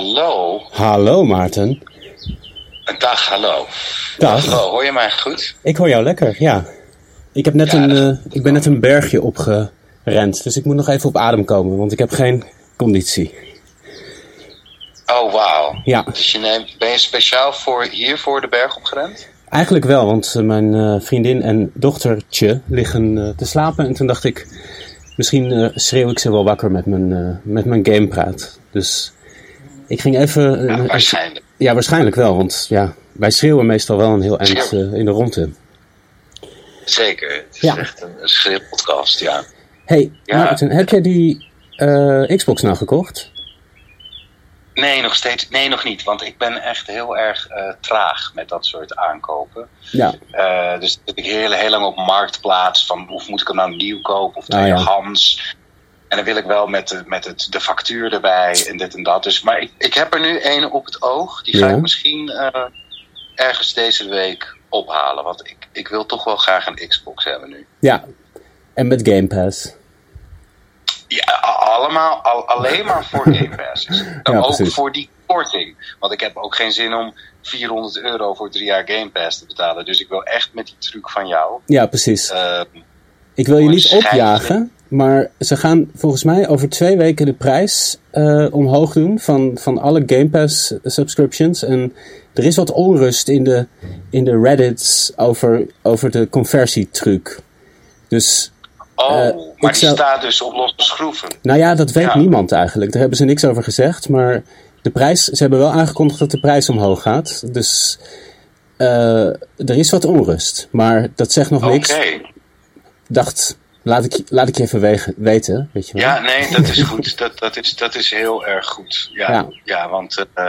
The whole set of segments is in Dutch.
Hallo. Hallo Maarten. Dag, hallo. Dag. Hallo, hoor je mij goed? Ik hoor jou lekker, ja. Ik, heb net Ja, een, eh, ik ben net een bergje opgerend, dus ik moet nog even op adem komen, want ik heb geen conditie. Oh, wauw. Ja, Dus je neemt, ben je speciaal voor hier voor de berg opgerend? eigenlijk wel, want eh, mijn eh, vriendin en dochtertje liggen te slapen en toen dacht ik, misschien schreeuw ik ze wel wakker met mijn, met mijn gamepraat. Dus ik ging even... eh, Ja, waarschijnlijk. ja, waarschijnlijk wel, want ja, wij schreeuwen meestal wel een heel eind eh, in de ronde. Zeker. Het is Ja. echt een, schreeuwpodcast, ja. Hey, Ja. Maarten, heb jij die eh, Xbox nou gekocht? Nee, nog steeds. Nee, nog niet. Want ik ben echt heel erg traag met dat soort aankopen. Ja. Eh, dus dat ik heel, heel lang op marktplaats van of moet ik hem nou nieuw kopen of Ah, ja. tweedehands. En dan wil ik wel met, de, met het, de factuur erbij en dit en dat. Dus, maar ik, ik heb er nu een op het oog. Die ga Ja. ik misschien eh, ergens deze week ophalen. Want ik, ik wil toch wel graag een Xbox hebben nu. Ja, en met Game Pass. Ja, allemaal, al, alleen maar voor Game Pass. Dus Ja, ook precies. voor die korting. Want ik heb ook geen zin om 400 euro voor drie jaar Game Pass te betalen. Dus ik wil echt met die truc van jou. Ja, precies. eh, Ik wil je niet opjagen, maar ze gaan volgens mij over twee weken de prijs eh, omhoog doen van, van alle Game Pass subscriptions. En er is wat onrust in de, in de Reddits over, over de conversietruc. Dus, oh, eh, maar die zou- staat dus op losse schroeven. nou ja, dat weet Ja. niemand eigenlijk. Daar hebben ze niks over gezegd, maar de prijs, ze hebben wel aangekondigd dat de prijs omhoog gaat. Dus eh, er is wat onrust, maar dat zegt nog Oké. niks. Dacht, laat ik, laat ik je even wegen, weten, weet je wel. Ja, nee, dat is goed. Dat, dat, is, dat is heel erg goed. Ja, Ja. ja. want eh,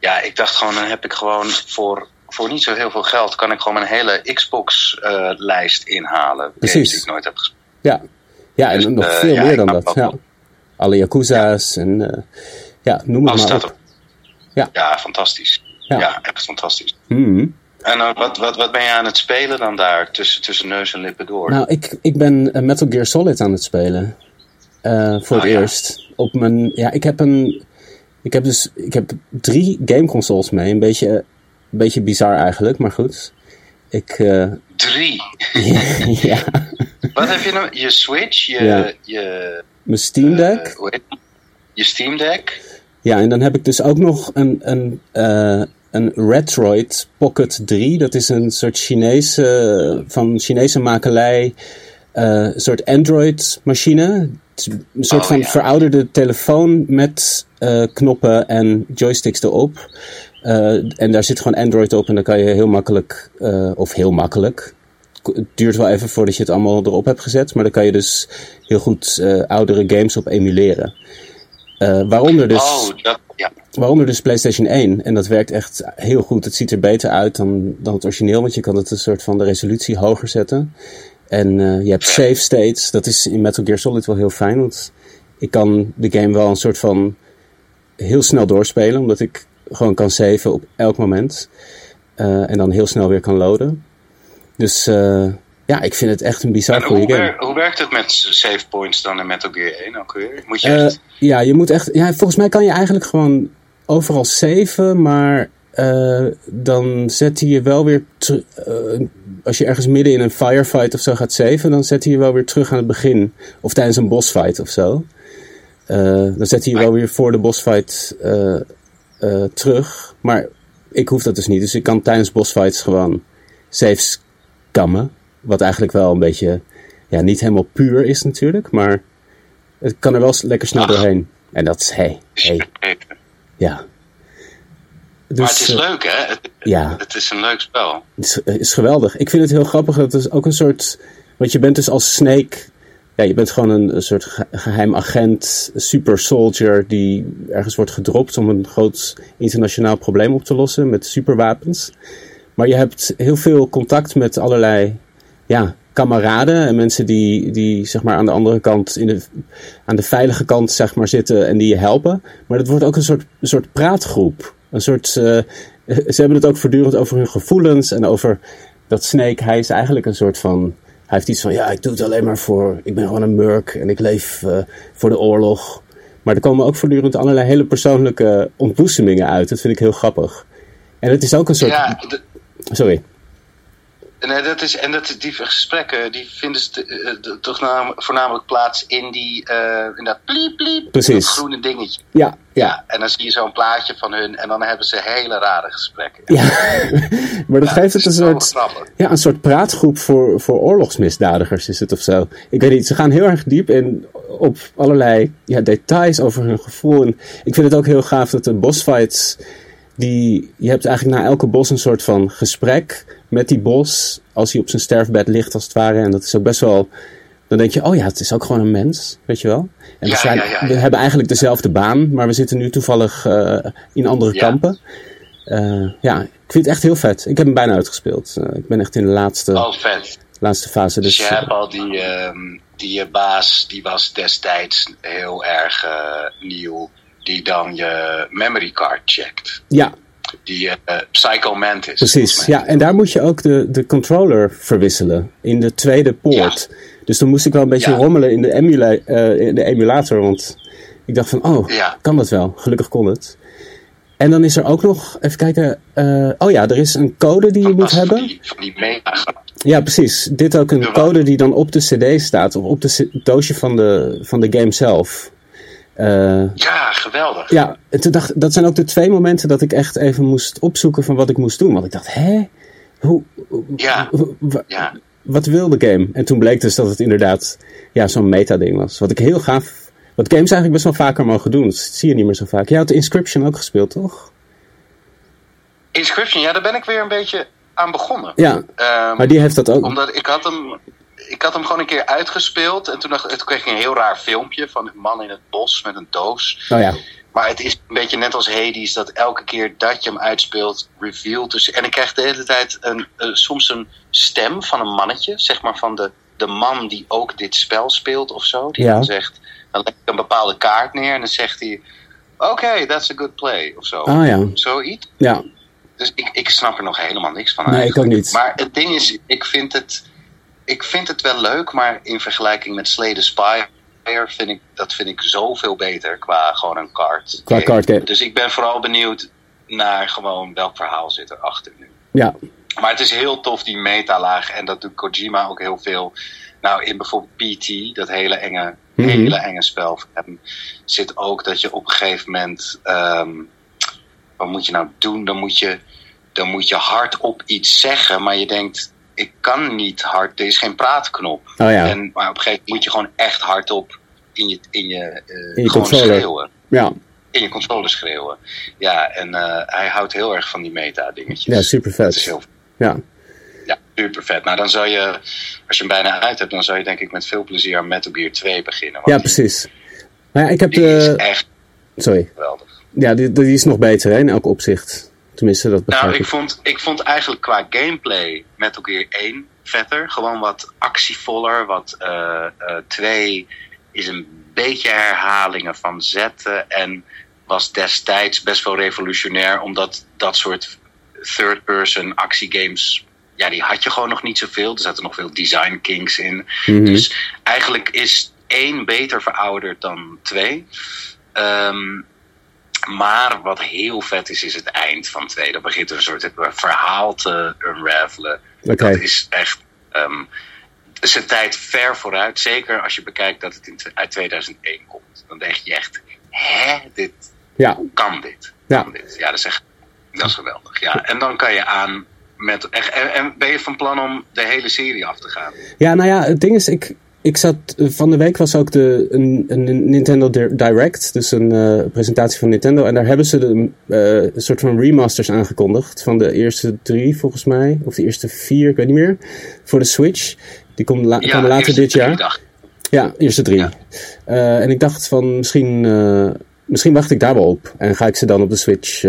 ja, ik dacht gewoon, dan heb ik gewoon voor, voor niet zo heel veel geld... kan ik gewoon mijn hele Xbox-lijst inhalen. Precies. Die ik nooit heb gespeeld. Ja, ja en Dus, nog eh, veel ja, meer dan dat. Ja. Alle Yakuza's en eh, ja, noem het Alles maar staat op. op. Ja. Ja, fantastisch. Ja. Ja, echt fantastisch. Mhm. En eh, wat, wat, wat ben je aan het spelen dan daar, tussen, tussen neus en lippen door? Nou, ik, ik ben eh, Metal Gear Solid aan het spelen. Eh, voor het Ah, ja. eerst. Op mijn, ja, ik heb een, ik heb dus, ik heb drie gameconsoles mee. Een beetje, een beetje bizar eigenlijk, maar goed. Ik, Drie. ja, Wat heb je nou? Je Switch, je, Ja. je, mijn Steam Deck. je Steam Deck. Ja, en dan heb ik dus ook nog een, een, een Retroid Pocket 3. Dat is een soort Chinese, van Chinese makelij, eh soort Android-machine. Een soort Oh, van ja. verouderde telefoon met eh, knoppen en joysticks erop. Eh, en daar zit gewoon Android op en dan kan je heel makkelijk, of heel makkelijk. Het duurt wel even voordat je het allemaal erop hebt gezet, maar dan kan je dus heel goed oudere games op emuleren. Eh, waaronder dus Oh, dat, ja. Waaronder dus PlayStation 1. En dat werkt echt heel goed. Het ziet er beter uit dan, dan het origineel, want je kan het een soort van de resolutie hoger zetten. En eh, je hebt save states. Dat is in Metal Gear Solid wel heel fijn, want ik kan de game wel een soort van heel snel doorspelen, omdat ik gewoon kan saven op elk moment. Eh, en dan heel snel weer kan loaden. Dus eh, ja, ik vind het echt een bizar En goede hoe, game. wer- hoe werkt het met save points dan in Metal Gear 1 ook weer? Moet je Eh, ja, je moet echt. Ja, volgens mij kan je eigenlijk gewoon overal saven, maar eh, dan zet hij je wel weer. eh, als je ergens midden in een firefight of zo gaat saven, dan zet hij je wel weer terug aan het begin. Of tijdens een bossfight of zo. Dan zet hij je wel weer voor de bossfight terug. Maar ik hoef dat dus niet. Dus ik kan tijdens bossfights gewoon saves kammen. Wat eigenlijk wel een beetje. Ja, niet helemaal puur is natuurlijk, maar het kan er wel lekker snel Ach. doorheen. En dat is, hey, hey, ja. Dus, maar het is eh, leuk, hè? Het, ja. het is een leuk spel. Het is, het is geweldig. Ik vind het heel grappig. Het is ook een soort. Want je bent dus als Snake. Ja, je bent gewoon een, een soort ge- geheim agent, super soldier. die ergens wordt gedropt om een groot internationaal probleem op te lossen met superwapens. Maar je hebt heel veel contact met allerlei ja, kameraden en mensen die, die zeg maar aan de andere kant, in de, aan de veilige kant zeg maar, zitten en die je helpen. Maar het wordt ook een soort, een soort praatgroep. Een soort, eh, ze hebben het ook voortdurend over hun gevoelens en over dat Snake, hij is eigenlijk een soort van, hij heeft iets van, ja, ik doe het alleen maar voor, ik ben gewoon een merc en ik leef eh, voor de oorlog. Maar er komen ook voortdurend allerlei hele persoonlijke ontboezemingen uit. Dat vind ik heel grappig. En het is ook een soort. Ja, Sorry. Nee, dat is, en dat, die gesprekken die vinden ze eh, toch voornamelijk plaats in die eh in dat pliep pliep, Precies. dat groene dingetje. Ja, ja. Ja, en dan zie je zo'n plaatje van hun en dan hebben ze hele rare gesprekken. ja. maar dat Ja, geeft het een soort. Ja, een soort praatgroep voor, voor oorlogsmisdadigers is het of zo. Ik weet niet, ze gaan heel erg diep in op allerlei ja, details over hun gevoel. En ik vind het ook heel gaaf dat de bossfights, die, je hebt eigenlijk na elke bos een soort van gesprek met die bos, als hij op zijn sterfbed ligt als het ware. En dat is ook best wel, dan denk je, oh ja, het is ook gewoon een mens, weet je wel. En Ja, we, zijn- ja, ja, we hebben eigenlijk dezelfde baan, maar we zitten nu toevallig eh, in andere kampen. Eh, ja, ik vind het echt heel vet. Ik heb hem bijna uitgespeeld. Eh, ik ben echt in de laatste, Oh, vet. laatste fase. Dus Dus, je hebt al die, ehm, die baas, die was destijds heel erg nieuw, die dan je memory card checkt. ja, Die eh Psycho Mantis. precies. Ja, en daar moet je ook de, de controller verwisselen. In de tweede poort. Dus dan moest ik wel een beetje Ja. rommelen in de, emula eh, in de emulator. Want ik dacht van, oh, Ja. kan dat wel? Gelukkig kon het. En dan is er ook nog, even kijken. eh, oh ja, er is een code die je moet hebben. Van die, van die mega Ja, precies. Dit ook een code die dan op de CD staat. Of op de c- doosje van de, van de game zelf. Eh, Ja, geweldig. ja, en toen dacht, dat zijn ook de twee momenten dat ik echt even moest opzoeken van wat ik moest doen. Want ik dacht, hè? Hoe, Ja. wat wil de game? En toen bleek dus dat het inderdaad ja, zo'n meta-ding was. Wat ik heel gaaf... Wat games eigenlijk best wel vaker mogen doen. Dat zie je niet meer zo vaak. Jij had Inscription ook gespeeld, toch? Inscription, ja, daar ben ik weer een beetje aan begonnen. Ja, Ehm, maar die heeft dat ook. Omdat ik had hem. Ik had hem gewoon een keer uitgespeeld. En toen, dacht, toen kreeg ik een heel raar filmpje van een man in het bos met een doos. Oh ja, Maar het is een beetje net als Hades, dat elke keer dat je hem uitspeelt, revealed. Dus, en ik krijg de hele tijd een, soms een stem van een mannetje, zeg maar van de, de man die ook dit spel speelt of zo. Die Ja. dan zegt, dan leg ik een bepaalde kaart neer en dan zegt hij, oké, that's a good play of zo. Ah ja, Zoiets. ja. Dus ik, ik snap er nog helemaal niks van Nee, ik ook niet. Maar het ding is, ik vind het, ik vind het wel leuk, maar in vergelijking met Slay the Spire vind ik, dat vind ik zoveel beter qua gewoon een kaart. Qua game. Dus ik ben vooral benieuwd naar gewoon welk verhaal zit erachter nu. Ja, Maar het is heel tof, die metalaag. En dat doet Kojima ook heel veel. Nou, in bijvoorbeeld PT, dat hele enge, Mhm. hele enge spel van hem, zit ook dat je op een gegeven moment. ehm, wat moet je nou doen? Dan moet je, dan moet je hardop iets zeggen, maar je denkt. Ik kan niet hard, er is geen praatknop. oh ja. En, maar op een gegeven moment moet je gewoon echt hardop in je, in je, eh, In je gewoon controller. schreeuwen Ja, in je controller schreeuwen. Ja, en eh, hij houdt heel erg van die meta-dingetjes. ja super Dat is vet. heel, Ja. ja, super vet. Nou, dan zou je, als je hem bijna uit hebt, dan zou je denk ik met veel plezier aan Metal Gear 2 beginnen. ja, precies. Maar ja, ik heb Die is de... echt Sorry. geweldig. Ja, die, die is nog beter hè, in elk opzicht. Tenminste, dat begrijp Nou, ik vond, ik vond eigenlijk qua gameplay Metal Gear 1 vetter. Gewoon wat actievoller. Wat eh, eh, 2 is een beetje herhalingen van zetten. En was destijds best wel revolutionair. Omdat dat soort third-person actiegames... Ja, die had je gewoon nog niet zoveel. Er zaten nog veel design kinks in. Mhm. Dus eigenlijk is 1 beter verouderd dan 2. Ehm, maar wat heel vet is, is het eind van 2. Dan begint een soort verhaal te unravelen. Dat is echt ehm zijn tijd ver vooruit. Zeker als je bekijkt dat het in, uit 2001 komt. Dan denk je echt, hè, dit, Ja, kan dit? Ja. Kan dit? Ja, dat is echt dat is geweldig. Ja, en dan kan je aan met... En, en ben je van plan om de hele serie af te gaan? Ja, nou ja, het ding is, ik, ik zat. Van de week was ook de, een, een Nintendo Di- Direct, dus een eh, presentatie van Nintendo. En daar hebben ze de, eh, een soort van remasters aangekondigd. Van de eerste drie, volgens mij. Of de eerste vier, ik weet niet meer. Voor de Switch. Die komt la- komen later dit jaar. Ja, eerste drie. Ja. Eh, en ik dacht van misschien, misschien wacht ik daar wel op. En ga ik ze dan op de Switch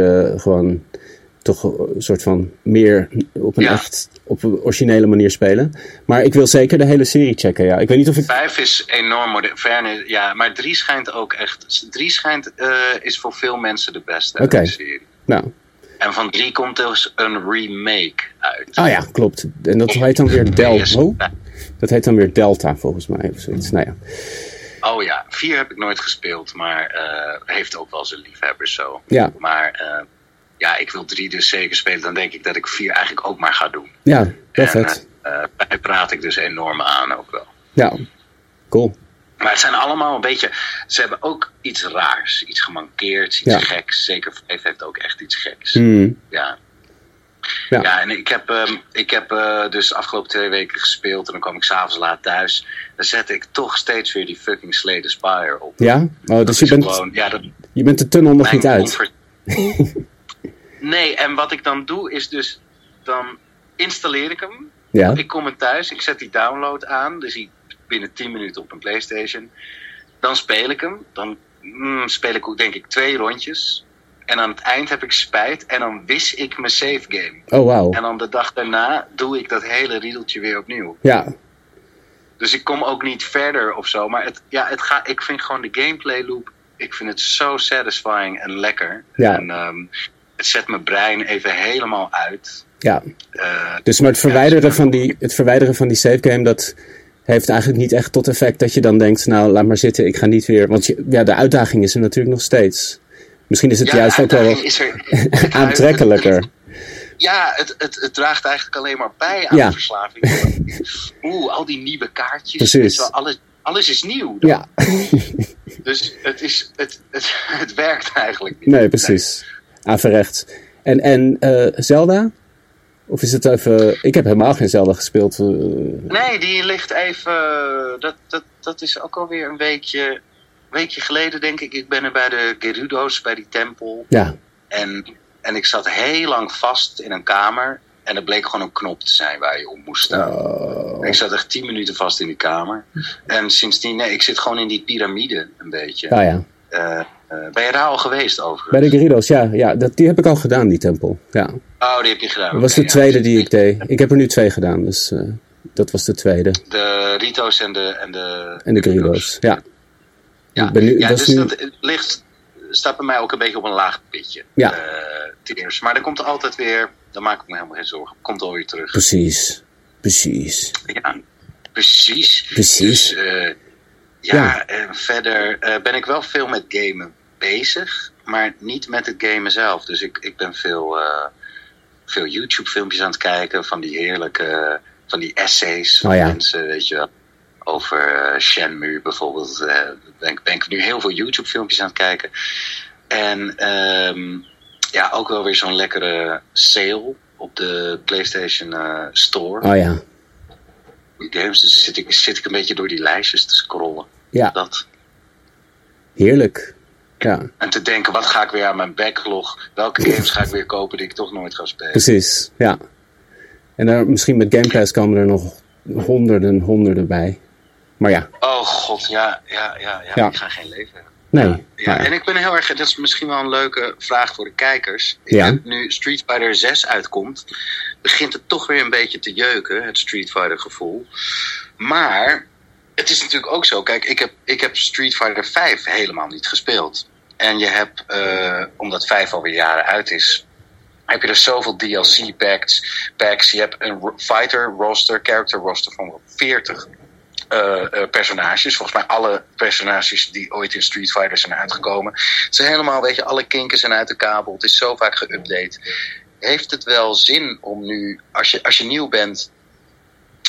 gewoon toch een soort van meer op een Ja. echt op een originele manier spelen. Maar ik wil zeker de hele serie checken. Ja. Ik weet niet of ik. Vijf is enorm modern. Verne, ja, maar drie schijnt ook echt. Drie schijnt eh, is voor veel mensen de beste Oké. serie. Nou, En van drie komt dus een remake uit. ah ja, klopt. En dat heet dan weer Delta. Oh, dat heet dan weer Delta volgens mij of zoiets. Nou ja. Oh ja, 4 heb ik nooit gespeeld, maar eh, heeft ook wel zijn liefhebbers zo. Ja, Maar eh, ja, ik wil 3 dus zeker spelen. Dan denk ik dat ik 4 eigenlijk ook maar ga doen. ja, wel En, vet. eh, daar praat ik dus enorm aan ook wel. Ja, cool. Maar het zijn allemaal een beetje. Ze hebben ook iets raars, iets gemankeerds, iets Ja. geks. Zeker 5 heeft ook echt iets geks. Hmm. Ja. Ja. Ja. en ik heb, ehm, ik heb eh, dus de afgelopen twee weken gespeeld en dan kwam ik s'avonds laat thuis. Dan zette ik toch steeds weer die fucking Slay the Spire op. Ja? Oh, dus je bent, gewoon, ja, dat, je bent de tunnel nog niet uit. nee, en wat ik dan doe is dus, dan installeer ik hem. Ja, Ik kom er thuis, ik zet die download aan, dus die binnen 10 minuten op een PlayStation. Dan speel ik hem, dan mm, speel ik ook denk ik twee rondjes. En aan het eind heb ik spijt en dan wis ik mijn save game. oh wauw. En dan de dag daarna doe ik dat hele riedeltje weer opnieuw. Ja, Dus ik kom ook niet verder of zo. Maar het, ja, het ga, ik vind gewoon de gameplay loop. Ik vind het zo satisfying en lekker. Ja. En ehm, het zet mijn brein even helemaal uit. ja. Eh, Dus maar het verwijderen, van die, het verwijderen van die save game, dat heeft eigenlijk niet echt tot effect dat je dan denkt, nou laat maar zitten, ik ga niet weer. Want je, ja, de uitdaging is er natuurlijk nog steeds. Misschien is het ja, juist ook wel er. aantrekkelijker. Ja, het, het, het draagt eigenlijk alleen maar bij aan Ja. de verslaving. Oeh, al die nieuwe kaartjes. Precies. wel, alles, alles is nieuw. dan. Ja, Dus het, is, het, het, het werkt eigenlijk niet. nee, precies. Averechts. En, en eh, Zelda? Of is het even. Ik heb helemaal geen Zelda gespeeld. eh, Nee, die ligt even. Dat, dat, dat is ook alweer een weekje, weekje geleden, denk ik. Ik ben er bij de Gerudo's, bij die tempel. ja, En, en ik zat heel lang vast in een kamer. En er bleek gewoon een knop te zijn waar je op moest staan. Oh. Ik zat echt tien minuten vast in die kamer. En sindsdien, nee, ik zit gewoon in die piramide een beetje. Ah ja. Eh, ben je daar al geweest Bij overigens? de Gyarados, ja. ja dat, die heb ik al gedaan, die tempel. Ja. Oh, die heb je gedaan. Dat was de ja. tweede die ik deed. Ik heb er nu twee gedaan, dus eh, dat was de tweede. De Rito's en de... En de, En de Gyarados, ja. Ja, nu- ja dus nu- dat ligt, staat bij mij ook een beetje op een laag pitje. Ja. eh, eerste. Maar er komt altijd weer, daar maak ik me helemaal geen zorgen. Komt alweer terug. Precies. Precies. Ja, precies. Precies. Dus, eh, ja, Ja. en verder eh, ben ik wel veel met gamen bezig, maar niet met het gamen zelf. Dus ik, ik ben veel, eh, veel YouTube-filmpjes aan het kijken van die heerlijke, van die essays van Oh ja. mensen, weet je wel. Over eh, Shenmue bijvoorbeeld. eh, ben, ik- ben ik nu heel veel YouTube-filmpjes aan het kijken. En ehm, ja, ook wel weer zo'n lekkere sale op de PlayStation Store. Oh ja. Games, dus zit ik, zit ik een beetje door die lijstjes te scrollen. Ja, Dat. heerlijk. Ja, En te denken, wat ga ik weer aan mijn backlog? Welke games ga ik weer kopen die ik toch nooit ga spelen? precies. Ja. En daar, misschien met Game Pass komen er nog honderden, honderden bij. Maar ja, Oh god, ja, ja, ja, ja. Ja. Ik ga geen leven hebben. nee. Ja, en ik ben heel erg, dat is misschien wel een leuke vraag voor de kijkers. Ik Ja. heb nu Street Fighter 6 uitkomt, begint het toch weer een beetje te jeuken, het Street Fighter gevoel. Maar het is natuurlijk ook zo, kijk, ik heb, ik heb Street Fighter 5 helemaal niet gespeeld. En je hebt, eh, omdat 5 alweer jaren uit is, heb je er zoveel DLC packs. packs. Je hebt een fighter roster, character roster van wel 40 eh, eh, personages. Volgens mij alle personages die ooit in Street Fighter zijn uitgekomen. Het zijn helemaal, weet je, alle kinken zijn uit de kabel. Het is zo vaak geüpdate. Heeft het wel zin om nu, als je, als je nieuw bent,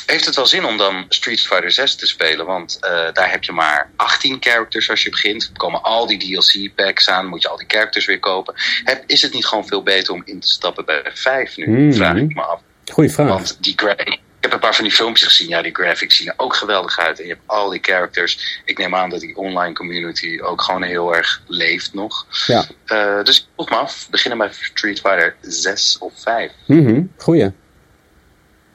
heeft het wel zin om dan Street Fighter 6 te spelen? Want eh, daar heb je maar 18 characters als je begint. Er komen al die DLC packs aan, moet je al die characters weer kopen. Heb, is het niet gewoon veel beter om in te stappen bij 5 nu? Hmm. Vraag ik me af. Goeie vraag. Want die ik heb een paar van die filmpjes gezien. Ja, die graphics zien er ook geweldig uit. En je hebt al die characters. Ik neem aan dat die online community ook gewoon heel erg leeft nog. Ja. Eh, dus ik vroeg me af. Beginnen bij Street Fighter 6 of 5? Mhm, goeie.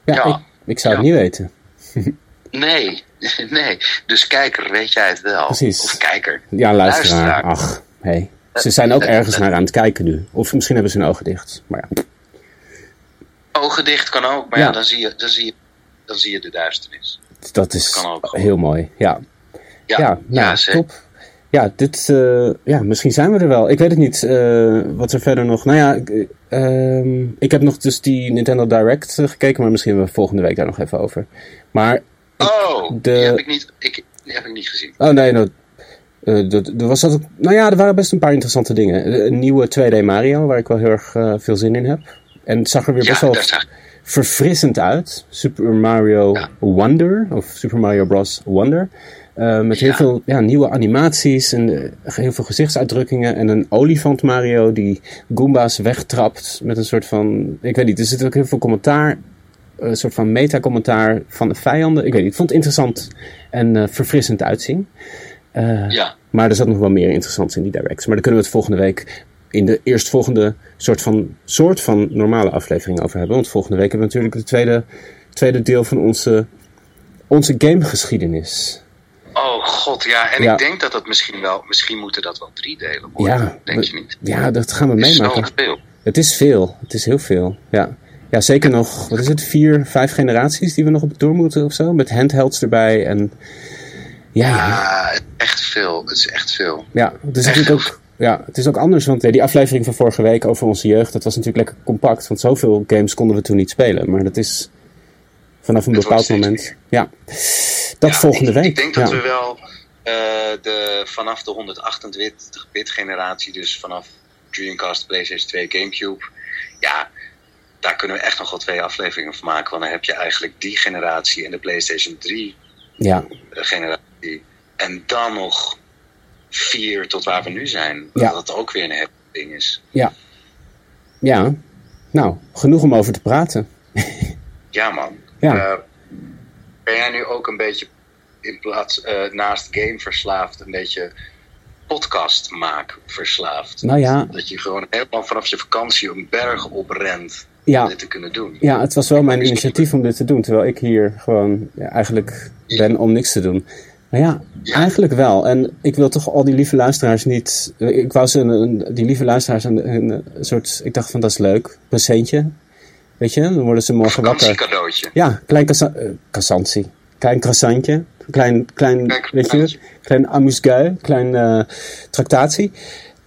Ja, Ja. Ik, ik zou het niet weten. Nee, nee. Dus kijker, weet jij het wel? Precies. Of kijker. Ja, luisteraar. Luisteraar. Ach, hey. Ze zijn ook ergens naar aan het kijken nu. Of misschien hebben ze hun ogen dicht. Maar ja. Ogen dicht kan ook. Maar ja, Ja. dan, zie je, dan, zie je, dan zie je de duisternis. Dat is Kan ook. heel mooi. Ja, Ja, ja, nou, top. Ja, dit, eh, ja, misschien zijn we er wel. Ik weet het niet. eh, wat er verder nog. Nou ja, ik, eh, ehm, ik heb nog dus die Nintendo Direct eh, gekeken, maar misschien hebben we volgende week daar nog even over. Maar Oh, de- die heb ik niet. Ik, Die heb ik niet gezien. Oh nee, nou, er, was dat, nou ja, er waren best een paar interessante dingen. Een nieuwe 2D Mario, waar ik wel heel erg veel zin in heb. En het zag er weer Ja, best wel verfrissend uit. Super Mario Ja. Wonder, of Super Mario Bros. Wonder. Uh, met heel Ja. veel ja, nieuwe animaties en eh, heel veel gezichtsuitdrukkingen. En een olifant Mario die Goomba's wegtrapt met een soort van... Ik weet niet, er zit ook heel veel commentaar. Een soort van meta-commentaar van de vijanden. Ik weet niet, ik vond het interessant en eh, verfrissend uitzien. Eh, Ja, maar er zat nog wel meer interessants in die directs. Maar daar kunnen we het volgende week in de eerstvolgende soort van, soort van normale aflevering over hebben. Want volgende week hebben we natuurlijk het tweede, tweede deel van onze, onze gamegeschiedenis. Oh god, ja. En Ja. ik denk dat dat misschien wel, misschien moeten dat wel drie delen worden. Ja, denk je niet? Ja, dat gaan we Het is meemaken. zoveel. Het is veel. Het is heel veel. Ja. Ja, zeker nog, wat is het, vier, vijf generaties die we nog op door moeten of zo? Met handhelds erbij en... Ja, ja. Echt veel. Het is echt veel. Ja, het is Echt natuurlijk ook. Ja, het is ook anders, want die aflevering van vorige week over onze jeugd, dat was natuurlijk lekker compact, want zoveel games konden we toen niet spelen. Maar dat is vanaf een bepaald moment. Ja, dat Ja, volgende week. Ik denk dat ja. we wel eh, de, vanaf de 128-bit generatie, dus vanaf Dreamcast, PlayStation 2, Gamecube, ja, daar kunnen we echt nog wel twee afleveringen van maken. Want dan heb je eigenlijk die generatie en de PlayStation 3 ja, generatie. En dan nog vier tot waar we nu zijn. Dat dat ook weer een heftig ding is. ja, ja. Nou, genoeg om over te praten. Ja, man. Ja. Eh, ben jij nu ook een beetje in plaats eh, naast game verslaafd, een beetje podcast maak verslaafd? Nou ja, Dat je gewoon helemaal vanaf je vakantie een berg oprent om ja, dit te kunnen doen. ja, het was wel mijn initiatief om dit te doen, terwijl ik hier gewoon ja, eigenlijk ben om niks te doen. Maar ja, Ja. eigenlijk wel. En ik wil toch al die lieve luisteraars niet. Ik wou ze een, een- die lieve luisteraars een, een, een soort. Ik dacht van dat is leuk. Presentje. Weet je, dan worden ze morgen wakker. Vakantiecadeautje. Ja, klein kassa- eh, cassantie. Klein croissantje. Klein, klein, Klein weet je, klein amusgui. Klein eh, tractatie.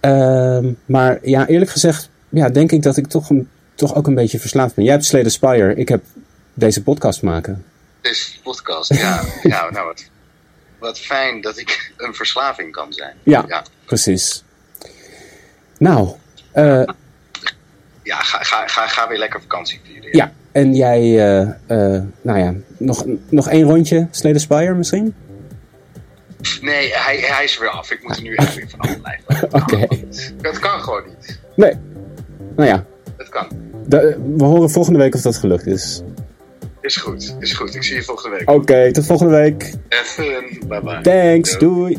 Ehm, maar ja, eerlijk gezegd, ja, denk ik dat ik toch, een, toch ook een beetje verslaafd ben. Jij hebt Slay the Spire, ik heb deze podcast maken. Deze podcast, ja. ja nou, wat, wat fijn dat ik een verslaving kan zijn. Ja, Ja, precies. Nou, eh, ja ga, ga, ga, ga weer lekker vakantie vieren. ja. En jij, eh, eh, nou ja, nog, nog één rondje Slay the Spire misschien? Nee, hij, hij is er weer af. Ik moet er nu echt weer vanaf blijven. Oké. Dat kan gewoon niet. Nee. Nou ja, Dat kan. we horen volgende week of dat gelukt is. Is goed, is goed. Ik zie je volgende week. Oké, tot volgende week. Even, bye bye. Thanks, doei.